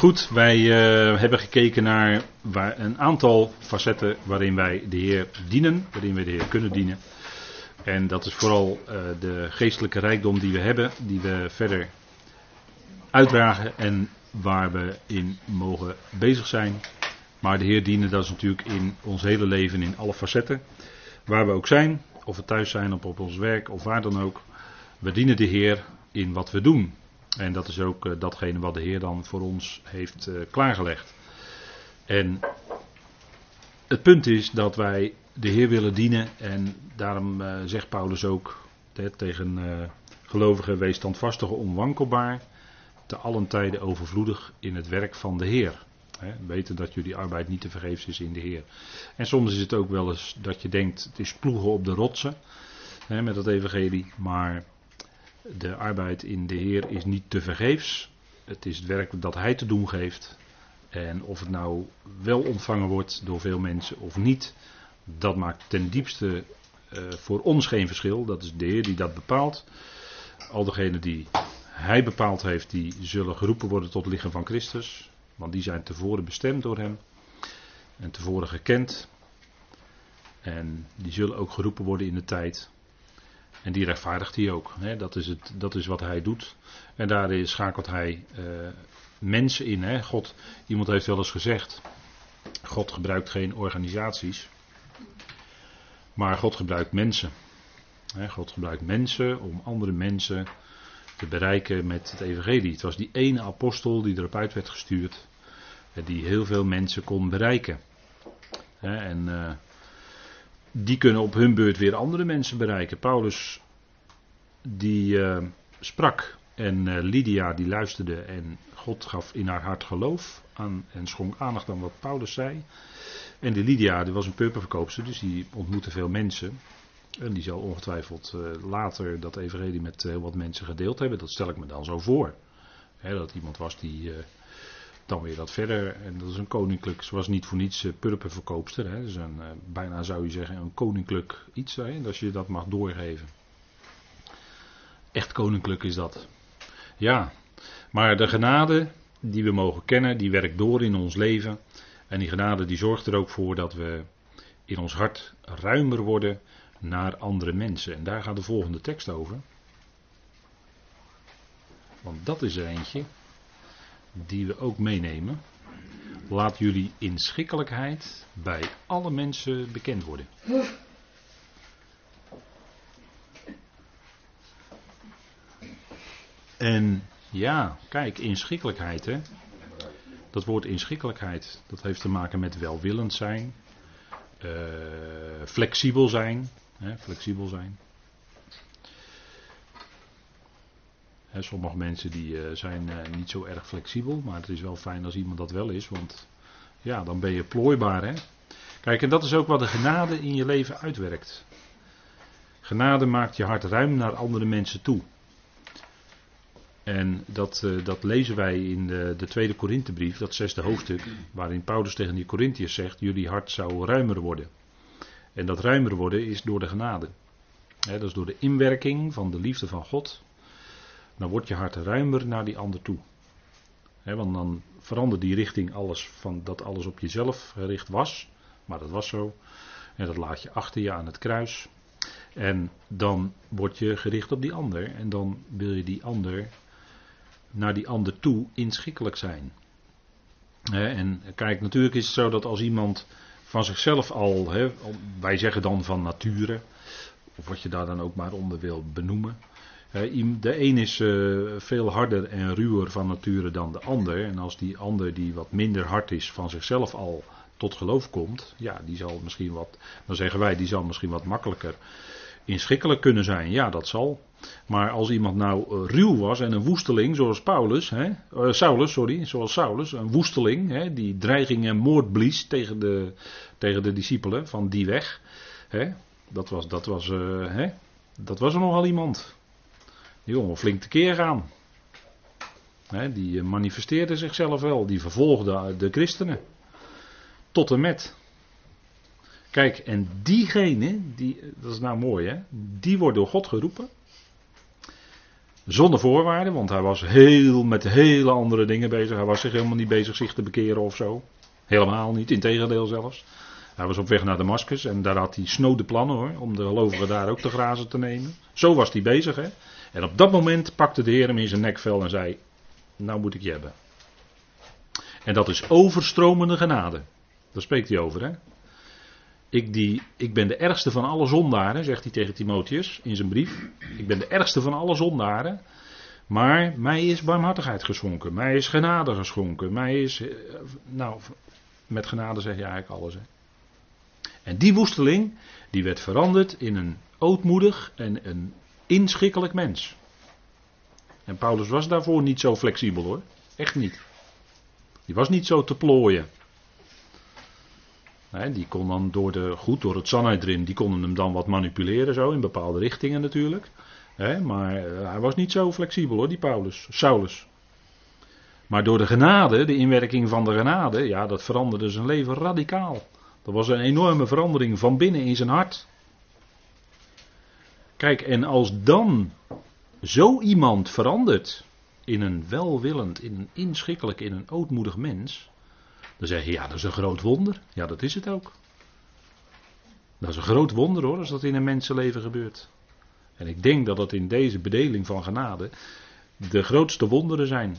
Goed, wij uh, hebben gekeken naar waar een aantal facetten waarin wij de Heer dienen, waarin wij de Heer kunnen dienen. En dat is vooral uh, de geestelijke rijkdom die we hebben, die we verder uitdragen en waar we in mogen bezig zijn. Maar de Heer dienen, dat is natuurlijk in ons hele leven, in alle facetten. Waar we ook zijn, of we thuis zijn, of op ons werk, of waar dan ook. We dienen de Heer in wat we doen. En dat is ook uh, datgene wat de Heer dan voor ons heeft uh, klaargelegd. En het punt is dat wij de Heer willen dienen. En daarom uh, zegt Paulus ook hè, tegen gelovigen: wees standvastig, onwankelbaar. Te allen tijden overvloedig in het werk van de Heer. Weten dat jullie arbeid niet te vergeefs is in de Heer. En soms is het ook wel eens dat je denkt: het is ploegen op de rotsen. Met dat evangelie. Maar de arbeid in de Heer is niet te vergeefs. Het is het werk dat Hij te doen geeft. En of het nou wel ontvangen wordt door veel mensen of niet, dat maakt ten diepste uh, voor ons geen verschil. Dat is de Heer die dat bepaalt. Al degenen die Hij bepaald heeft, die zullen geroepen worden tot lichaam van Christus. Want die zijn tevoren bestemd door Hem. En tevoren gekend. En die zullen ook geroepen worden in de tijd en die rechtvaardigt hij ook. Hè? Dat, is het, dat is wat hij doet. En daarin schakelt hij uh, mensen in. Hè? God, iemand heeft wel eens gezegd: God gebruikt geen organisaties, maar God gebruikt mensen. Hè? God gebruikt mensen om andere mensen te bereiken met het evangelie. Het was die ene apostel die erop uit werd gestuurd, die heel veel mensen kon bereiken. En uh, die kunnen op hun beurt weer andere mensen bereiken. Paulus die uh, sprak en uh, Lydia die luisterde en God gaf in haar hart geloof aan en schonk aandacht aan wat Paulus zei. En die Lydia die was een purperverkoopster, dus die ontmoette veel mensen. En die zal ongetwijfeld uh, later dat evangelie met heel wat mensen gedeeld hebben. Dat stel ik me dan zo voor. He, dat iemand was die dan weer wat verder. En dat is een koninklijk, ze was niet voor niets uh, purperverkoopster. Hè. Dus een, uh, bijna zou je zeggen een koninklijk iets. Hè, als je dat mag doorgeven. Echt koninklijk is dat. Ja, maar de genade die we mogen kennen, die werkt door in ons leven. En die genade die zorgt er ook voor dat we in ons hart ruimer worden naar andere mensen. En daar gaat de volgende tekst over. Want dat is er eentje die we ook meenemen. Laat jullie inschikkelijkheid bij alle mensen bekend worden. En ja, kijk, inschikkelijkheid hè. Dat woord inschikkelijkheid, dat heeft te maken met welwillend zijn, uh, flexibel zijn, hè, flexibel zijn. Sommige mensen die uh, zijn uh, niet zo erg flexibel, maar het is wel fijn als iemand dat wel is, want ja, dan ben je plooibaar. Hè? Kijk, en dat is ook wat de genade in je leven uitwerkt. Genade maakt je hart ruim naar andere mensen toe. En dat, uh, dat lezen wij in de, de tweede Korinthebrief, dat zesde hoofdstuk, waarin Paulus tegen die Corinthiërs zegt, jullie hart zou ruimer worden. En dat ruimer worden is door de genade. Dat is door de inwerking van de liefde van God dan wordt je hart ruimer naar die ander toe. want dan verandert die richting alles van dat alles op jezelf gericht was. Maar dat was zo. En dat laat je achter je aan het kruis. En dan word je gericht op die ander. En dan wil je die ander naar die ander toe inschikkelijk zijn. en kijk, natuurlijk is het zo dat als iemand van zichzelf al, wij zeggen dan van nature, of wat je daar dan ook maar onder wil benoemen. De een is eh, veel harder en ruwer van nature dan de ander. En als die ander die wat minder hard is van zichzelf al tot geloof komt, ja, die zal misschien wat, dan zeggen wij, die zal misschien wat makkelijker inschikkelijk kunnen zijn. Ja, dat zal. Maar als iemand nou uh, ruw was en een woesteling, zoals Paulus, hè, uh, Saulus, sorry, zoals Saulus, een woesteling, hè, die dreiging en moord blies tegen de, tegen de discipelen van die weg, hè, dat was, dat was, hè, dat was er nogal iemand. Die jongen flink tekeer gaan. die eh, manifesteerde zichzelf wel. Die vervolgde de christenen. Tot en met. Kijk, en diegene, die, dat is nou mooi hè, die wordt door God geroepen. Zonder voorwaarden, want hij was heel met hele andere dingen bezig. Hij was zich helemaal niet bezig zich te bekeren of zo. Helemaal niet, integendeel zelfs. Hij was op weg naar Damascus en daar had hij snode plannen hoor, om de gelovigen daar ook te grazen te nemen. Zo was hij bezig hè. En op dat moment pakte de Heer hem in zijn nekvel en zei, nou moet ik je hebben. En dat is overstromende genade. Daar spreekt hij over hè. Ik, die, ik ben de ergste van alle zondaren, zegt hij tegen Timotheus in zijn brief. Ik ben de ergste van alle zondaren. Maar mij is barmhartigheid geschonken. Mij is genade geschonken. Mij is. Eh, nou, met genade zeg je eigenlijk alles. Hè. En die woesteling, die werd veranderd in een ootmoedig en een inschikkelijk mens. En Paulus was daarvoor niet zo flexibel hoor. Echt niet. Die was niet zo te plooien die kon dan door de, goed, door het Sanhedrin, die konden hem dan wat manipuleren zo, in bepaalde richtingen natuurlijk. maar eh, hij was niet zo flexibel hoor, die Paulus, Saulus. Maar door de genade, de inwerking van de genade, ja, dat veranderde zijn leven radicaal. Dat was een enorme verandering van binnen in zijn hart. Kijk, en als dan zo iemand verandert in een welwillend, in een inschikkelijk, in een ootmoedig mens, dan zeg je, ja, dat is een groot wonder. Ja, dat is het ook. Dat is een groot wonder hoor, als dat in een mensenleven gebeurt. En ik denk dat dat in deze bedeling van genade de grootste wonderen zijn.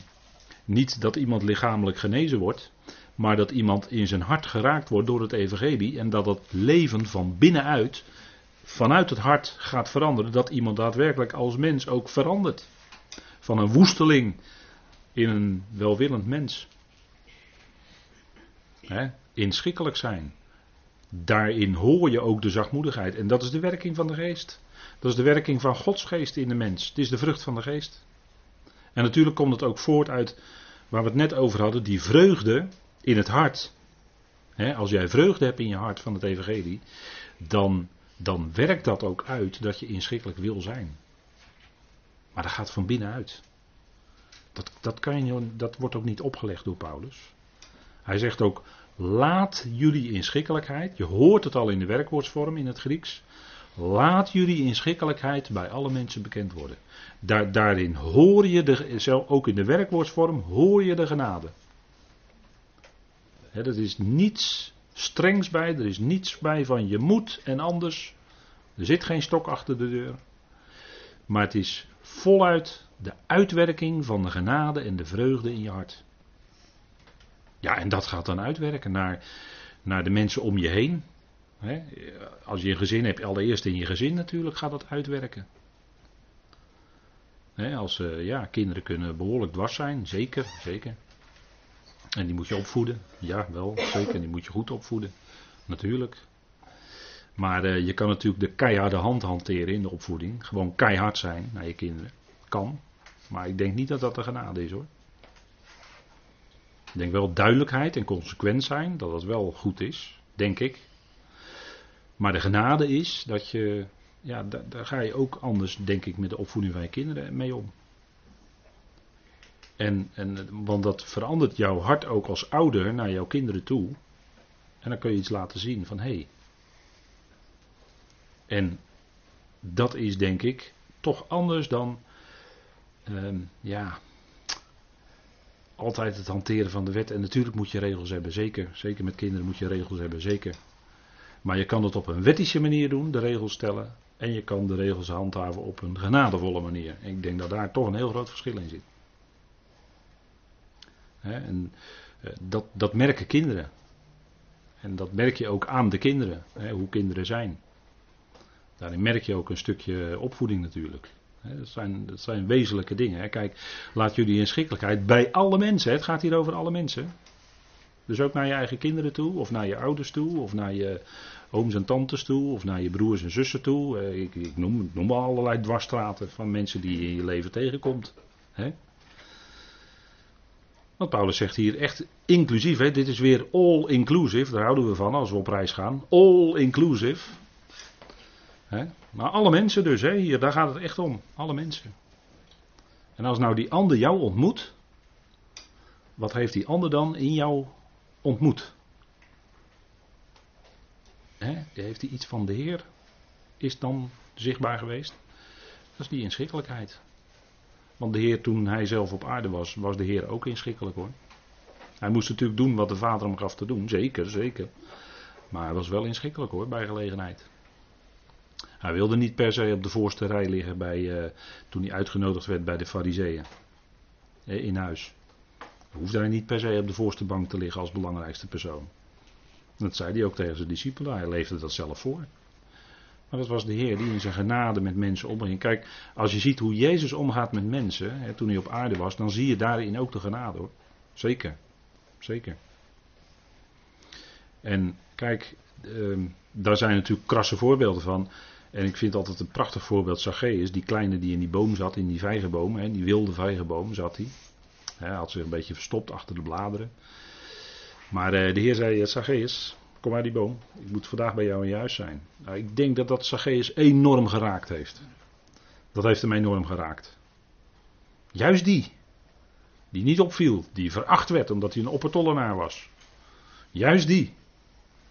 Niet dat iemand lichamelijk genezen wordt, maar dat iemand in zijn hart geraakt wordt door het evangelie en dat het leven van binnenuit, vanuit het hart gaat veranderen, dat iemand daadwerkelijk als mens ook verandert. Van een woesteling in een welwillend mens. Hè, inschikkelijk zijn. Daarin hoor je ook de zachtmoedigheid. En dat is de werking van de geest. Dat is de werking van Gods geest in de mens. Het is de vrucht van de geest. En natuurlijk komt het ook voort uit waar we het net over hadden, die vreugde in het hart. als jij vreugde hebt in je hart van het evangelie, dan, dan werkt dat ook uit dat je inschikkelijk wil zijn. Maar dat gaat van binnenuit. Dat, dat, kan je, dat wordt ook niet opgelegd door Paulus. Hij zegt ook, laat jullie inschikkelijkheid, je hoort het al in de werkwoordsvorm in het Grieks, laat jullie inschikkelijkheid bij alle mensen bekend worden. Daar, daarin hoor je, de, ook in de werkwoordsvorm, hoor je de genade. He, er is niets strengs bij, er is niets bij van je moet en anders. Er zit geen stok achter de deur. Maar het is voluit de uitwerking van de genade en de vreugde in je hart. Ja, en dat gaat dan uitwerken naar, naar de mensen om je heen. als je een gezin hebt, allereerst in je gezin natuurlijk gaat dat uitwerken. als uh, ja, kinderen kunnen behoorlijk dwars zijn, zeker, zeker. En die moet je opvoeden. Ja, wel, zeker. Die moet je goed opvoeden. Natuurlijk. Maar uh, je kan natuurlijk de keiharde hand hanteren in de opvoeding. Gewoon keihard zijn naar je kinderen. Kan. Maar ik denk niet dat dat de genade is hoor. Ik denk wel duidelijkheid en consequent zijn, dat dat wel goed is, denk ik. Maar de genade is dat je, ja, daar ga je ook anders, denk ik, met de opvoeding van je kinderen mee om. En, en, want dat verandert jouw hart ook als ouder naar jouw kinderen toe. En dan kun je iets laten zien van hé. Hey. En dat is denk ik toch anders dan, ehm, ja, altijd het hanteren van de wet. En natuurlijk moet je regels hebben, zeker. Zeker met kinderen moet je regels hebben, zeker. Maar je kan het op een wettische manier doen, de regels stellen. En je kan de regels handhaven op een genadevolle manier. En ik denk dat daar toch een heel groot verschil in zit. En eh, dat, dat merken kinderen. En dat merk je ook aan de kinderen, hoe kinderen zijn. Daarin merk je ook een stukje opvoeding natuurlijk. Dat zijn, zijn wezenlijke dingen. Kijk, laat jullie inschikkelijkheid bij alle mensen. Het gaat hier over alle mensen. Dus ook naar je eigen kinderen toe, of naar je ouders toe, of naar je ooms en tantes toe, of naar je broers en zussen toe. Eh, ik, ik noem, noem allerlei dwarsstraten van mensen die je in je leven tegenkomt. He? Want Paulus zegt hier echt inclusief. Hè? Dit is weer all inclusive. Daar houden we van als we op reis gaan. All inclusive. Maar alle mensen dus, hè, hier, daar gaat het echt om. Alle mensen. En als nou die ander jou ontmoet, wat heeft die ander dan in jou ontmoet? Hè, heeft hij iets van de Heer? Is dan zichtbaar geweest? Dat is die inschikkelijkheid. Want de Heer, toen hij zelf op aarde was, was de Heer ook inschikkelijk hoor. Hij moest natuurlijk doen wat de Vader hem gaf te doen. Zeker, zeker. Maar hij was wel inschikkelijk hoor, bij gelegenheid. Hij wilde niet per se op de voorste rij liggen bij, uh, toen hij uitgenodigd werd bij de Fariseeën. In huis. Hoefde hij niet per se op de voorste bank te liggen als belangrijkste persoon. Dat zei hij ook tegen zijn discipelen. Hij leefde dat zelf voor. Maar dat was de Heer die in zijn genade met mensen omging. Kijk, als je ziet hoe Jezus omgaat met mensen, hè, toen hij op aarde was, dan zie je daarin ook de genade hoor. Zeker. Zeker. En kijk, uh, daar zijn natuurlijk krasse voorbeelden van. En ik vind altijd een prachtig voorbeeld Zacchaeus, die kleine die in die boom zat, in die vijgenboom, hè, die wilde vijgenboom zat hij. Hij had zich een beetje verstopt achter de bladeren. Maar uh, de Heer zei, Zacchaeus, kom uit die boom, ik moet vandaag bij jou in je huis zijn. Nou, ik denk dat dat Zacchaeus enorm geraakt heeft. Dat heeft hem enorm geraakt. Juist die, die niet opviel, die veracht werd omdat hij een oppertollenaar was. Juist die.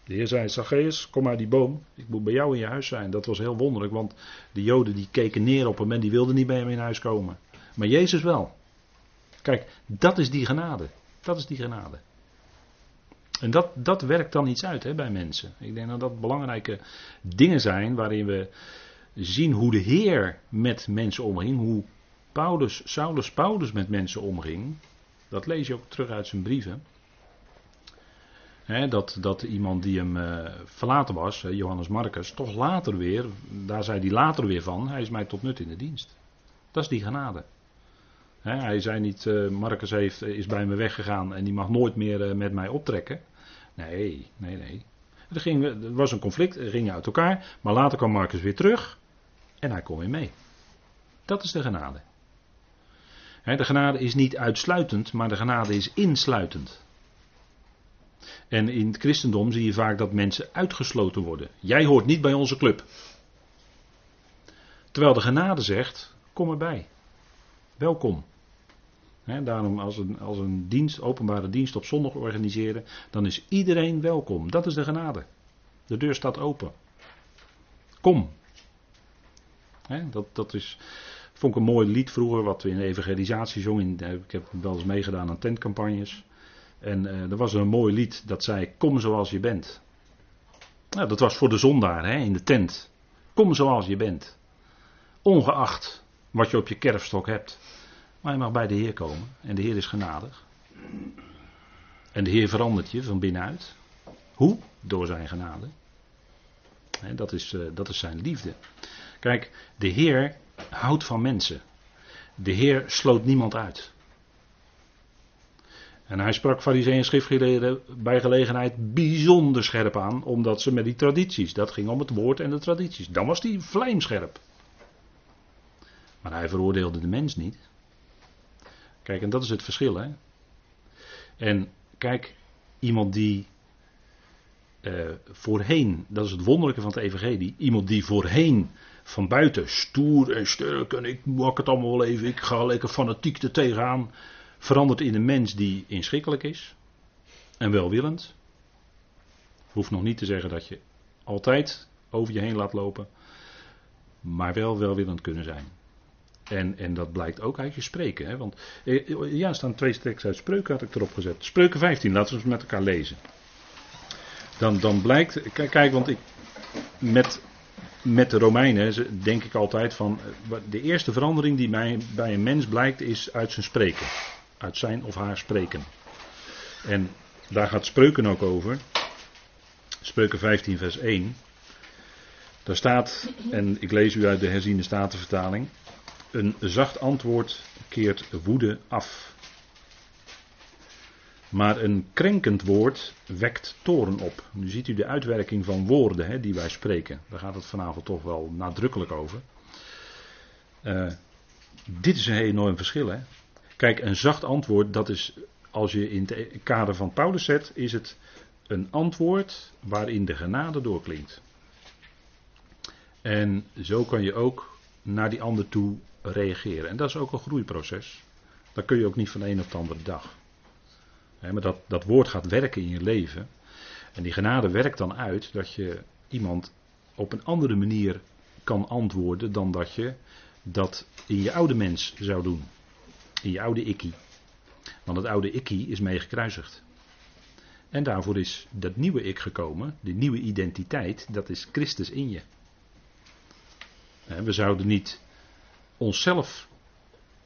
De Heer zei, Zacchaeus, kom uit die boom, ik moet bij jou in je huis zijn. Dat was heel wonderlijk, want de Joden die keken neer op hem en die wilden niet bij hem in huis komen. Maar Jezus wel. Kijk, dat is die genade. Dat is die genade. En dat, dat werkt dan iets uit hè, bij mensen. Ik denk dat dat belangrijke dingen zijn waarin we zien hoe de Heer met mensen omging. Hoe Paulus, Saulus Paulus met mensen omging. Dat lees je ook terug uit zijn brieven. dat, dat iemand die hem uh, verlaten was, Johannes Marcus, toch later weer, daar zei hij later weer van, hij is mij tot nut in de dienst. Dat is die genade. hij zei niet, uh, Marcus heeft, is bij me weggegaan en die mag nooit meer uh, met mij optrekken. Nee, nee, nee. Er, er was een conflict, er gingen uit elkaar, maar later kwam Marcus weer terug en hij kon weer mee. Dat is de genade. de genade is niet uitsluitend, maar de genade is insluitend. En in het christendom zie je vaak dat mensen uitgesloten worden. Jij hoort niet bij onze club. Terwijl de genade zegt: kom erbij. Welkom daarom als een, als een dienst, openbare dienst op zondag organiseren, dan is iedereen welkom. Dat is de genade. De deur staat open. Kom. dat, dat is, vond ik een mooi lied vroeger, wat we in de evangelisatie zongen. Ik heb wel eens meegedaan aan tentcampagnes. En uh, er was een mooi lied dat zei: Kom zoals je bent. Nou, dat was voor de zondaar hè, in de tent. Kom zoals je bent. Ongeacht wat je op je kerfstok hebt. Maar je mag bij de Heer komen. En de Heer is genadig. En de Heer verandert je van binnenuit. Hoe? Door zijn genade. dat, is, uh, dat is zijn liefde. Kijk, de Heer houdt van mensen. De Heer sloot niemand uit. En hij sprak fariseeën en schriftgeleerden bij gelegenheid bijzonder scherp aan, omdat ze met die tradities, dat ging om het woord en de tradities, dan was die vlijmscherp. Maar hij veroordeelde de mens niet. Kijk, en dat is het verschil. Hè? En kijk, iemand die uh, voorheen, dat is het wonderlijke van het evangelie, iemand die voorheen van buiten stoer en sterk en ik maak het allemaal wel even, ik ga lekker fanatiek er tegenaan, verandert in een mens die inschikkelijk is en welwillend. Hoeft nog niet te zeggen dat je altijd over je heen laat lopen, maar wel welwillend kunnen zijn. En, en dat blijkt ook uit je spreken. Hè? Want eh, ja, er staan twee teksten uit spreuken, had ik erop gezet. Spreuken 15, laten we eens met elkaar lezen. Dan, dan blijkt, kijk, want ik, met, met de Romeinen denk ik altijd van, eh, de eerste verandering die mij, bij een mens blijkt is uit zijn spreken. Uit zijn of haar spreken. En daar gaat spreuken ook over. Spreuken 15 vers 1. Daar staat, en ik lees u uit de herziende statenvertaling. Een zacht antwoord keert woede af. Maar een krenkend woord wekt toren op. Nu ziet u de uitwerking van woorden hè, die wij spreken. Daar gaat het vanavond toch wel nadrukkelijk over. Uh, dit is een enorm verschil. Hè? Kijk, een zacht antwoord, dat is als je in het kader van Paulus zet, is het een antwoord waarin de genade doorklinkt. En zo kan je ook naar die ander toe reageren. En dat is ook een groeiproces. Dat kun je ook niet van de een op de andere dag. maar dat, dat woord gaat werken in je leven. En die genade werkt dan uit dat je iemand op een andere manier kan antwoorden dan dat je dat in je oude mens zou doen. In je oude ikkie. Want het oude ikkie is mee gekruisigd. En daarvoor is dat nieuwe ik gekomen, die nieuwe identiteit, dat is Christus in je. We zouden niet onszelf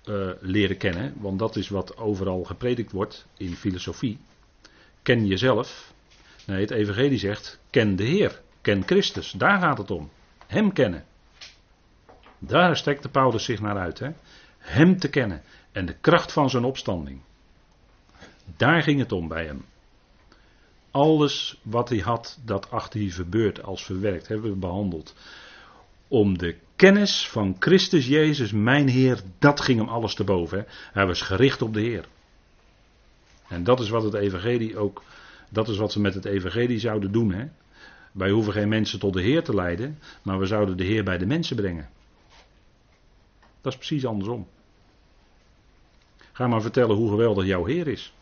uh, leren kennen, want dat is wat overal gepredikt wordt in filosofie. Ken jezelf. Nee, het Evangelie zegt: ken de Heer, ken Christus. Daar gaat het om. Hem kennen. Daar strekte Paulus zich naar uit. Hè? Hem te kennen en de kracht van zijn opstanding. Daar ging het om bij hem. Alles wat hij had, dat achter hij verbeurd als verwerkt, hebben we behandeld. Om de kennis van Christus Jezus, mijn Heer, dat ging hem alles te boven. Hè? Hij was gericht op de Heer. En dat is wat het Evangelie ook, dat is wat ze met het Evangelie zouden doen. Hè? Wij hoeven geen mensen tot de Heer te leiden, maar we zouden de Heer bij de mensen brengen. Dat is precies andersom. Ga maar vertellen hoe geweldig jouw Heer is.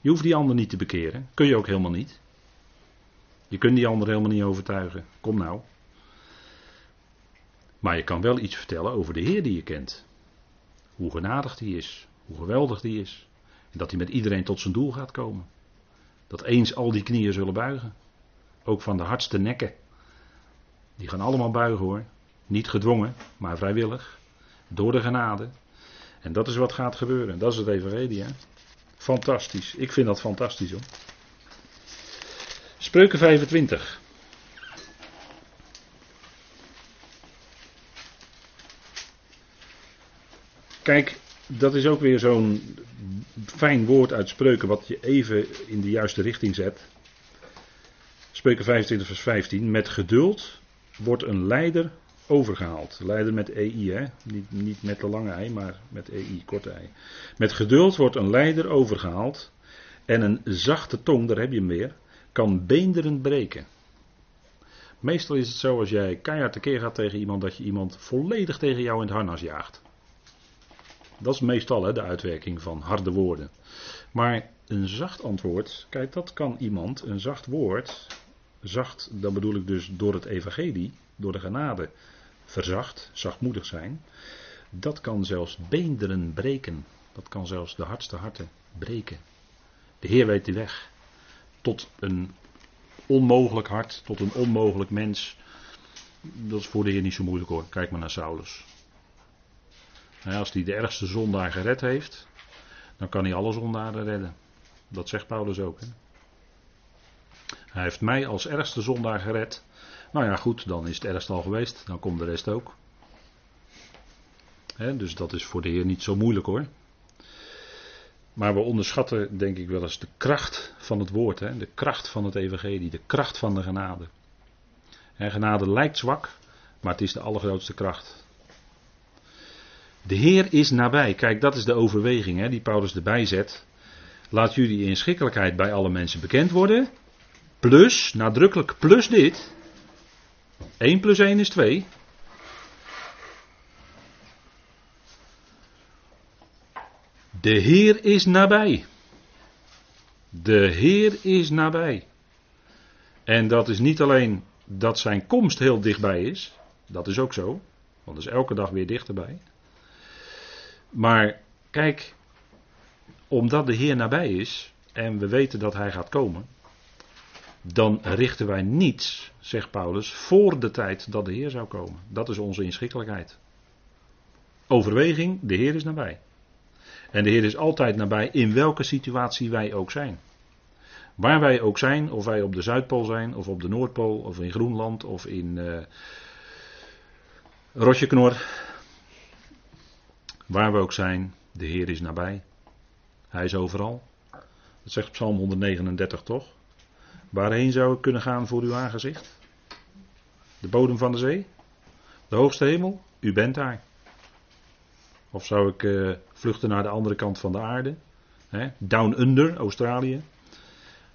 Je hoeft die ander niet te bekeren. Kun je ook helemaal niet. Je kunt die ander helemaal niet overtuigen. Kom nou. Maar je kan wel iets vertellen over de Heer die je kent. Hoe genadig die is. Hoe geweldig die is. En dat hij met iedereen tot zijn doel gaat komen. Dat eens al die knieën zullen buigen. Ook van de hardste nekken. Die gaan allemaal buigen hoor. Niet gedwongen, maar vrijwillig. Door de genade. En dat is wat gaat gebeuren. Dat is het evangelie. Hè? Fantastisch. Ik vind dat fantastisch hoor. Spreuken 25. Kijk, dat is ook weer zo'n fijn woord uit spreuken wat je even in de juiste richting zet. Spreuken 25 vers 15. Met geduld wordt een leider overgehaald. Leider met EI, hè? Niet, niet met de lange ei, maar met EI, korte ei. Met geduld wordt een leider overgehaald. En een zachte tong, daar heb je hem weer, kan beenderen breken. Meestal is het zo als jij keihard tekeer gaat tegen iemand, dat je iemand volledig tegen jou in het harnas jaagt. Dat is meestal hè, de uitwerking van harde woorden. Maar een zacht antwoord, kijk, dat kan iemand, een zacht woord, zacht, dan bedoel ik dus door het evangelie, door de genade, verzacht, zachtmoedig zijn, dat kan zelfs beenderen breken. Dat kan zelfs de hardste harten breken. De Heer weet de weg tot een onmogelijk hart, tot een onmogelijk mens. Dat is voor de Heer niet zo moeilijk hoor. Kijk maar naar Saulus. Als hij de ergste zondaar gered heeft, dan kan hij alle zondaren redden. Dat zegt Paulus ook. Hè? Hij heeft mij als ergste zondaar gered. Nou ja, goed, dan is het ergste al geweest. Dan komt de rest ook. dus dat is voor de Heer niet zo moeilijk hoor. Maar we onderschatten, denk ik wel eens, de kracht van het woord. De kracht van het evangelie. De kracht van de genade. En genade lijkt zwak, maar het is de allergrootste kracht. De Heer is nabij. Kijk, dat is de overweging hè, die Paulus erbij zet. Laat jullie inschikkelijkheid bij alle mensen bekend worden. Plus, nadrukkelijk plus dit. 1 plus 1 is 2. De Heer is nabij. De Heer is nabij. En dat is niet alleen dat zijn komst heel dichtbij is. Dat is ook zo. Want dat is elke dag weer dichterbij. Maar kijk, omdat de Heer nabij is en we weten dat Hij gaat komen, dan richten wij niets, zegt Paulus, voor de tijd dat de Heer zou komen. Dat is onze inschikkelijkheid. Overweging, de Heer is nabij. En de Heer is altijd nabij in welke situatie wij ook zijn. Waar wij ook zijn, of wij op de Zuidpool zijn, of op de Noordpool, of in Groenland, of in uh. Waar we ook zijn, de Heer is nabij. Hij is overal. Dat zegt Psalm 139 toch? Waarheen zou ik kunnen gaan voor uw aangezicht? De bodem van de zee? De hoogste hemel? U bent daar. Of zou ik uh, vluchten naar de andere kant van de aarde? Hè? Down under, Australië.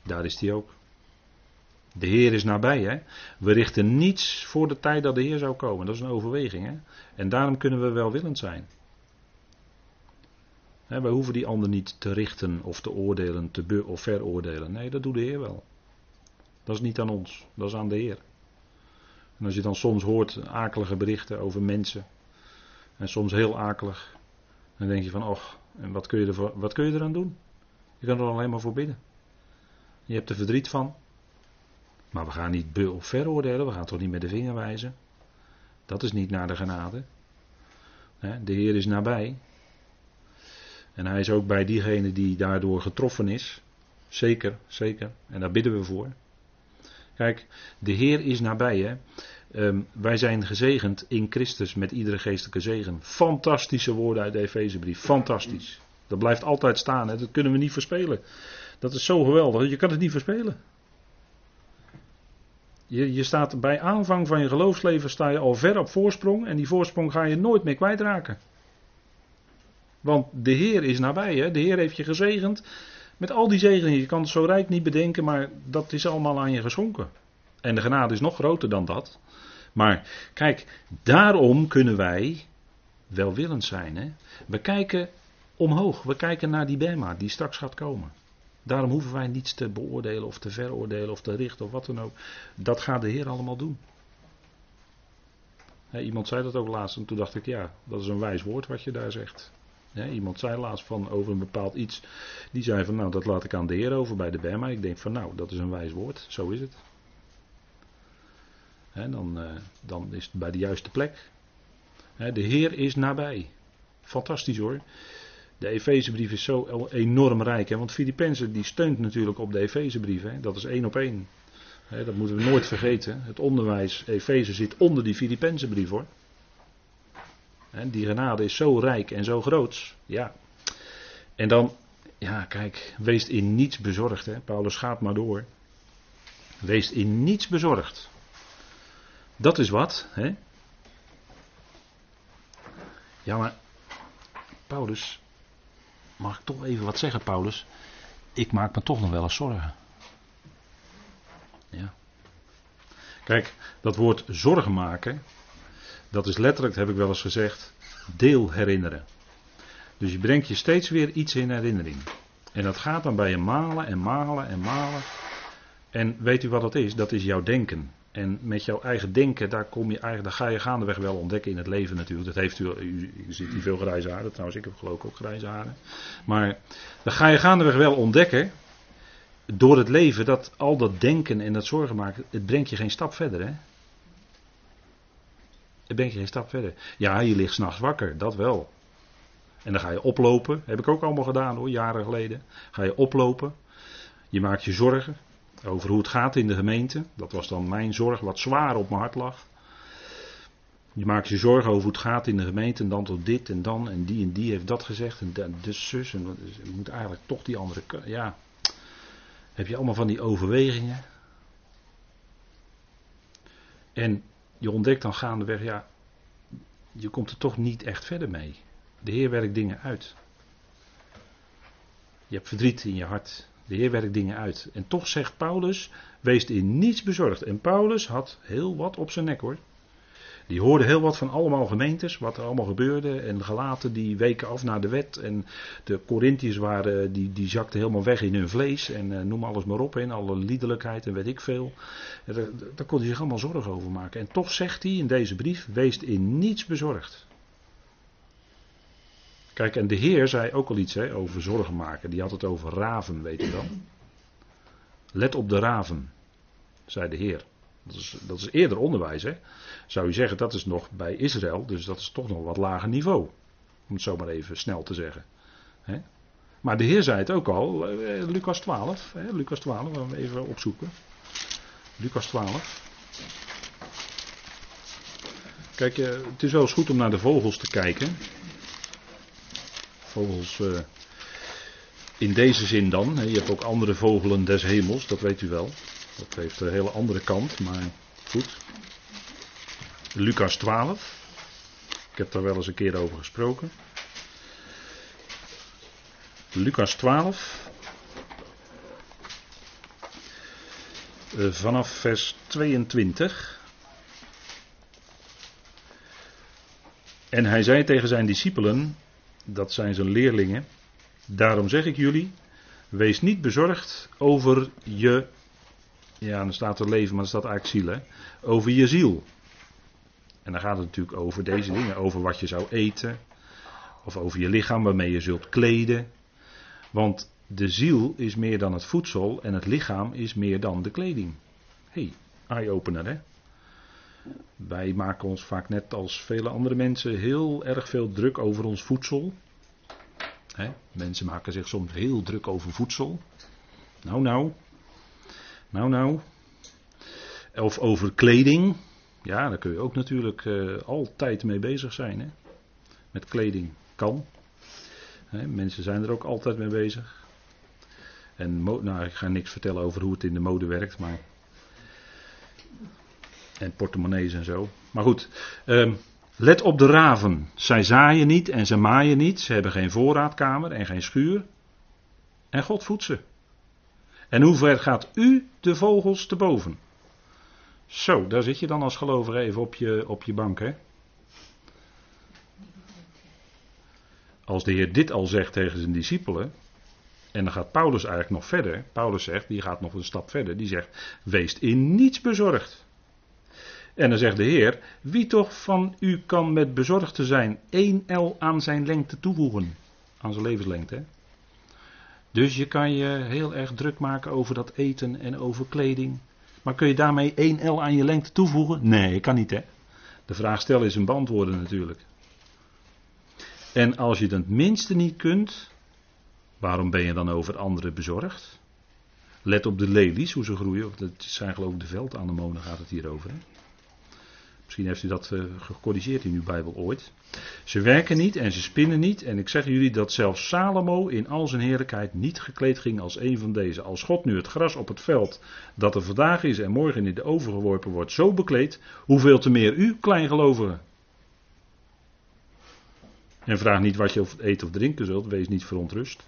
Daar is hij ook. De Heer is nabij. Hè? We richten niets voor de tijd dat de Heer zou komen. Dat is een overweging. Hè? En daarom kunnen we welwillend zijn. Wij hoeven die ander niet te richten of te oordelen te be of veroordelen. Nee, dat doet de Heer wel. Dat is niet aan ons, dat is aan de Heer. En als je dan soms hoort akelige berichten over mensen, en soms heel akelig, Dan denk je van, och, en wat kun je, ervoor, wat kun je eraan doen? Je kan er alleen maar voor bidden. Je hebt er verdriet van. Maar we gaan niet be- of veroordelen, we gaan toch niet met de vinger wijzen. Dat is niet naar de genade. De Heer is nabij. En hij is ook bij diegene die daardoor getroffen is. Zeker, zeker. En daar bidden we voor. Kijk, de Heer is nabij. Hè? Um, wij zijn gezegend in Christus met iedere geestelijke zegen. Fantastische woorden uit de Efezebrief. Fantastisch. Dat blijft altijd staan. Hè? Dat kunnen we niet verspelen. Dat is zo geweldig. Je kan het niet verspelen. Je, je staat bij aanvang van je geloofsleven sta je al ver op voorsprong. En die voorsprong ga je nooit meer kwijtraken. Want de Heer is nabij. Hè? De Heer heeft je gezegend. Met al die zegeningen. Je kan het zo rijk niet bedenken. Maar dat is allemaal aan je geschonken. En de genade is nog groter dan dat. Maar kijk, daarom kunnen wij welwillend zijn. Hè? We kijken omhoog. We kijken naar die Bema die straks gaat komen. Daarom hoeven wij niets te beoordelen of te veroordelen of te richten of wat dan ook. Dat gaat de Heer allemaal doen. iemand zei dat ook laatst en toen dacht ik, ja, dat is een wijs woord wat je daar zegt. Iemand zei laatst van over een bepaald iets. Die zei van nou, dat laat ik aan de Heer over bij de Bema. Ik denk van nou, dat is een wijs woord. Zo is het. dan, uh, dan is het bij de juiste plek. de Heer is nabij. Fantastisch hoor. De Efezebrief is zo enorm rijk. Want Filippenzen die steunt natuurlijk op de Efezebrief. Dat is één op één. Dat moeten we nooit vergeten. Het onderwijs Efeze zit onder die Filippenzenbrief hoor. Die genade is zo rijk en zo groot. Ja. En dan, ja kijk, wees in niets bezorgd. Hè? Paulus gaat maar door. Wees in niets bezorgd. Dat is wat. Hè? Ja, maar Paulus, mag ik toch even wat zeggen, Paulus? Ik maak me toch nog wel eens zorgen. Ja. Kijk, dat woord zorgen maken, dat is letterlijk, heb ik wel eens gezegd, deel herinneren. Dus je brengt je steeds weer iets in herinnering. En dat gaat dan bij je malen en malen en malen. En weet u wat dat is? Dat is jouw denken. En met jouw eigen denken, daar, kom je eigenlijk, daar ga je gaandeweg wel ontdekken in het leven natuurlijk. Dat heeft u, u, u ziet hier veel grijze haren, trouwens ik heb geloof ik ook grijze haren. Maar dan ga je gaandeweg wel ontdekken, door het leven, dat al dat denken en dat zorgen maken, het brengt je geen stap verder hè. Het brengt je geen stap verder. Ja, je ligt s'nachts wakker, dat wel. En dan ga je oplopen, heb ik ook allemaal gedaan hoor, jaren geleden. Ga je oplopen, je maakt je zorgen, over hoe het gaat in de gemeente. Dat was dan mijn zorg, wat zwaar op mijn hart lag. Je maakt je zorgen over hoe het gaat in de gemeente. En dan tot dit en dan. En die en die heeft dat gezegd. En de zus. En je moet eigenlijk toch die andere. Ja. Heb je allemaal van die overwegingen. En je ontdekt dan gaandeweg. Ja. Je komt er toch niet echt verder mee. De Heer werkt dingen uit. Je hebt verdriet in je hart. De Heer werkt dingen uit. En toch zegt Paulus, wees in niets bezorgd. En Paulus had heel wat op zijn nek hoor. Die hoorde heel wat van allemaal gemeentes, wat er allemaal gebeurde. En gelaten die weken af naar de wet. En de Corinthiërs waren, die, die zakten helemaal weg in hun vlees. En uh, noem alles maar op, in alle liederlijkheid en weet ik veel. Daar, daar kon hij zich allemaal zorgen over maken. En toch zegt hij in deze brief, wees in niets bezorgd. Kijk, en de Heer zei ook al iets hè, over zorgen maken. Die had het over raven, weet je wel. Let op de raven, zei de Heer. Dat is, dat is eerder onderwijs, hè. Zou je zeggen, dat is nog bij Israël, dus dat is toch nog wat lager niveau. Om het zo maar even snel te zeggen. Hè? Maar de Heer zei het ook al, eh, Lucas 12, hè, Lucas 12, gaan we even opzoeken. Lucas 12. Kijk, eh, het is wel eens goed om naar de vogels te kijken. Vogels uh, in deze zin dan. Je hebt ook andere vogelen des hemels, dat weet u wel. Dat heeft een hele andere kant, maar goed. Lucas 12. Ik heb daar wel eens een keer over gesproken. Lucas 12. Uh, eh, vanaf vers 22. En hij zei tegen zijn discipelen: dat zijn zijn leerlingen. Daarom zeg ik jullie, wees niet bezorgd over je, ja dan staat er leven, maar er staat eigenlijk ziel hè, over je ziel. En dan gaat het natuurlijk over deze dingen, over wat je zou eten, Of over je lichaam waarmee je zult kleden. Want de ziel is meer dan het voedsel en het lichaam is meer dan de kleding. Hey, eye-opener hè. Wij maken ons vaak net als vele andere mensen heel erg veel druk over ons voedsel. mensen maken zich soms heel druk over voedsel. Nou, nou. Nou, nou. Of over kleding. Ja, daar kun je ook natuurlijk uh, altijd mee bezig zijn. Hè? Met kleding kan. mensen zijn er ook altijd mee bezig. En nou, ik ga niks vertellen over hoe het in de mode werkt, maar en portemonnees en zo. Maar goed, um, let op de raven. Zij zaaien niet en ze maaien niet. Ze hebben geen voorraadkamer en geen schuur. En God voedt ze. En hoe ver gaat u de vogels te boven? Zo, daar zit je dan als gelovige even op je, op je bank, hè? Als de Heer dit al zegt tegen zijn discipelen, en dan gaat Paulus eigenlijk nog verder. Paulus zegt, die gaat nog een stap verder, die zegt, wees in niets bezorgd. En dan zegt de Heer, wie toch van u kan met bezorgd te zijn één L aan zijn lengte toevoegen? Aan zijn levenslengte. Hè? Dus je kan je heel erg druk maken over dat eten en over kleding. Maar kun je daarmee één L aan je lengte toevoegen? Nee, kan niet hè. De vraag stellen is een beantwoorden natuurlijk. En als je het minste niet kunt, waarom ben je dan over anderen bezorgd? Let op de lelies, hoe ze groeien. Dat zijn geloof ik de veldanemonen gaat het hier over. Hè? Misschien heeft u dat uh, gecorrigeerd in uw Bijbel ooit. Ze werken niet en ze spinnen niet. En ik zeg jullie dat zelfs Salomo in al zijn heerlijkheid niet gekleed ging als een van deze. Als God nu het gras op het veld dat er vandaag is en morgen in de oven geworpen wordt zo bekleed, hoeveel te meer u, kleingelovigen. En vraag niet wat je eten of drinken zult, wees niet verontrust.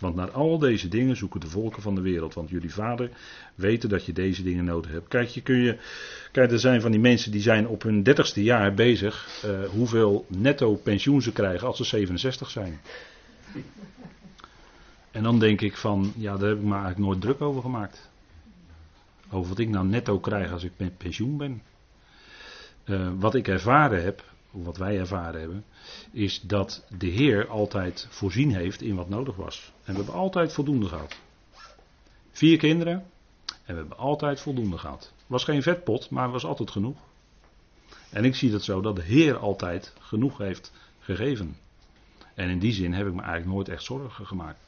Want naar al deze dingen zoeken de volken van de wereld. Want jullie vader weten dat je deze dingen nodig hebt. Kijk, je kun je, kijk er zijn van die mensen die zijn op hun dertigste jaar bezig. Uh, hoeveel netto pensioen ze krijgen als ze 67 zijn. En dan denk ik van, ja, daar heb ik me eigenlijk nooit druk over gemaakt. Over wat ik nou netto krijg als ik met pensioen ben. Uh, wat ik ervaren heb, wat wij ervaren hebben, is dat de Heer altijd voorzien heeft in wat nodig was. En we hebben altijd voldoende gehad. Vier kinderen en we hebben altijd voldoende gehad. Was geen vetpot, maar was altijd genoeg. En ik zie dat zo dat de Heer altijd genoeg heeft gegeven. En in die zin heb ik me eigenlijk nooit echt zorgen gemaakt.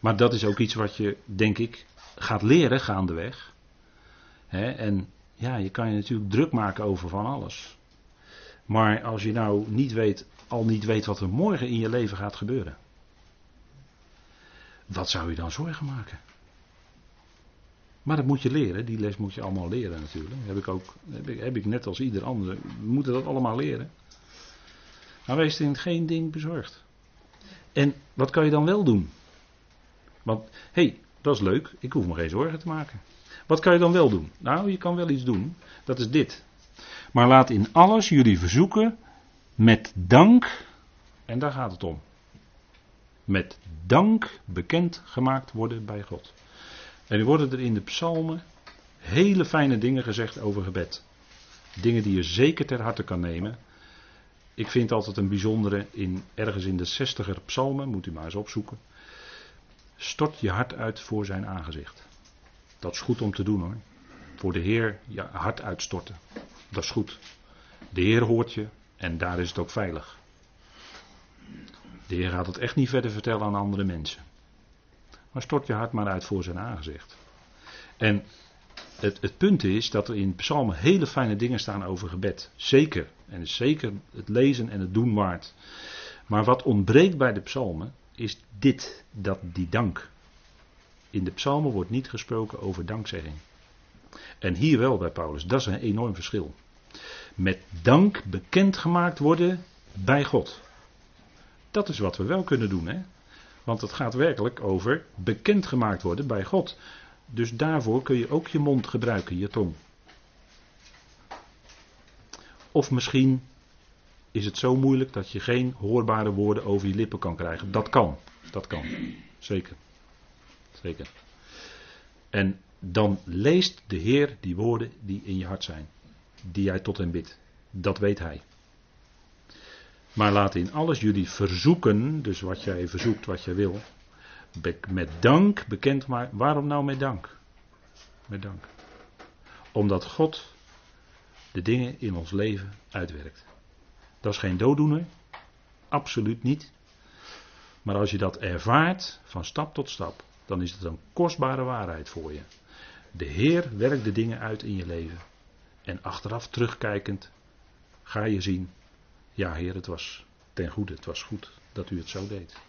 Maar dat is ook iets wat je, denk ik, gaat leren gaandeweg. He, en ja, je kan je natuurlijk druk maken over van alles. Maar als je nou niet weet, al niet weet wat er morgen in je leven gaat gebeuren. Wat zou je dan zorgen maken? Maar dat moet je leren, die les moet je allemaal leren natuurlijk. Heb ik ook, heb ik, net als ieder ander. We moeten dat allemaal leren. Maar wees in geen ding bezorgd. En wat kan je dan wel doen? Want, hé, hey, dat is leuk, ik hoef me geen zorgen te maken. Wat kan je dan wel doen? Nou, je kan wel iets doen. Dat is dit. Maar laat in alles jullie verzoeken met dank, en daar gaat het om. Met dank bekend gemaakt worden bij God. En nu worden er in de psalmen hele fijne dingen gezegd over gebed. Dingen die je zeker ter harte kan nemen. Ik vind altijd een bijzondere, in, ergens in de zestiger psalmen, moet u maar eens opzoeken. Stort je hart uit voor zijn aangezicht. Dat is goed om te doen hoor. Voor de Heer je hart uitstorten. Dat is goed. De Heer hoort je en daar is het ook veilig. De Heer gaat het echt niet verder vertellen aan andere mensen. Maar stort je hart maar uit voor zijn aangezicht. En het, het punt is dat er in psalmen hele fijne dingen staan over gebed. Zeker. En zeker het lezen en het doen waard. Maar wat ontbreekt bij de psalmen is dit, dat die dank. In de psalmen wordt niet gesproken over dankzegging. En hier wel bij Paulus. Dat is een enorm verschil. Met dank bekendgemaakt worden bij God. Dat is wat we wel kunnen doen, hè? Want het gaat werkelijk over bekendgemaakt worden bij God. Dus daarvoor kun je ook je mond gebruiken, je tong. Of misschien is het zo moeilijk dat je geen hoorbare woorden over je lippen kan krijgen. Dat kan. Dat kan. Zeker. Zeker. En dan leest de Heer die woorden die in je hart zijn. Die jij tot hem bidt. Dat weet hij. Maar laat in alles jullie verzoeken, dus wat jij verzoekt, wat jij wil, met dank bekend maar. Waarom nou met dank? Met dank. Omdat God de dingen in ons leven uitwerkt. Dat is geen dooddoener, absoluut niet. Maar als je dat ervaart van stap tot stap, dan is het een kostbare waarheid voor je. De Heer werkt de dingen uit in je leven. En achteraf terugkijkend ga je zien, ja Heer, het was ten goede, het was goed dat u het zo deed.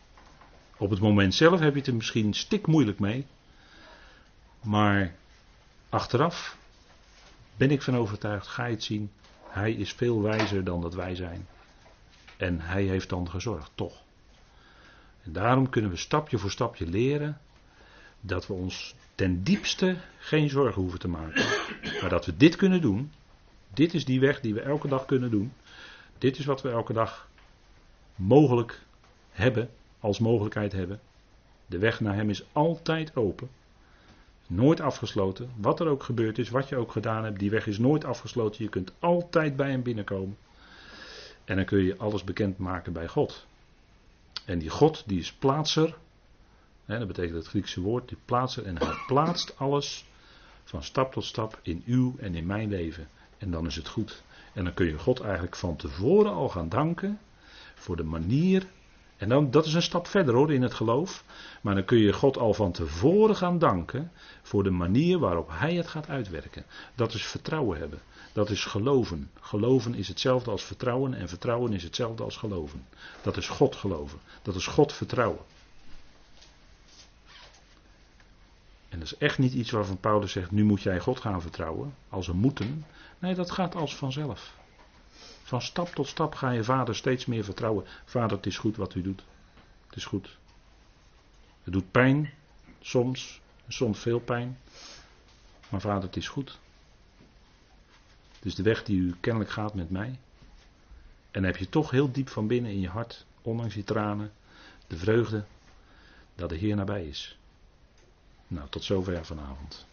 Op het moment zelf heb je het er misschien stik moeilijk mee. Maar achteraf ben ik van overtuigd, ga je het zien, hij is veel wijzer dan dat wij zijn. En hij heeft dan gezorgd, toch. En daarom kunnen we stapje voor stapje leren dat we ons ten diepste geen zorgen hoeven te maken. Maar dat we dit kunnen doen. Dit is die weg die we elke dag kunnen doen. Dit is wat we elke dag mogelijk hebben, als mogelijkheid hebben. De weg naar Hem is altijd open. Nooit afgesloten. Wat er ook gebeurd is, wat je ook gedaan hebt, die weg is nooit afgesloten. Je kunt altijd bij Hem binnenkomen. En dan kun je alles bekendmaken bij God. En die God, die is plaatser. Dat betekent het Griekse woord, die plaatser. En hij plaatst alles van stap tot stap in uw en in mijn leven. En dan is het goed. En dan kun je God eigenlijk van tevoren al gaan danken voor de manier. En dan, dat is een stap verder hoor in het geloof. Maar dan kun je God al van tevoren gaan danken voor de manier waarop Hij het gaat uitwerken. Dat is vertrouwen hebben. Dat is geloven. Geloven is hetzelfde als vertrouwen en vertrouwen is hetzelfde als geloven. Dat is God geloven. Dat is God vertrouwen. En dat is echt niet iets waarvan Paulus zegt, nu moet jij God gaan vertrouwen, als een moeten. Nee, dat gaat als vanzelf. Van stap tot stap ga je vader steeds meer vertrouwen. Vader, het is goed wat u doet. Het is goed. Het doet pijn, soms, soms veel pijn. Maar vader, het is goed. Het is de weg die u kennelijk gaat met mij. En heb je toch heel diep van binnen in je hart, ondanks die tranen, de vreugde dat de Heer nabij is. Nou, tot zover vanavond.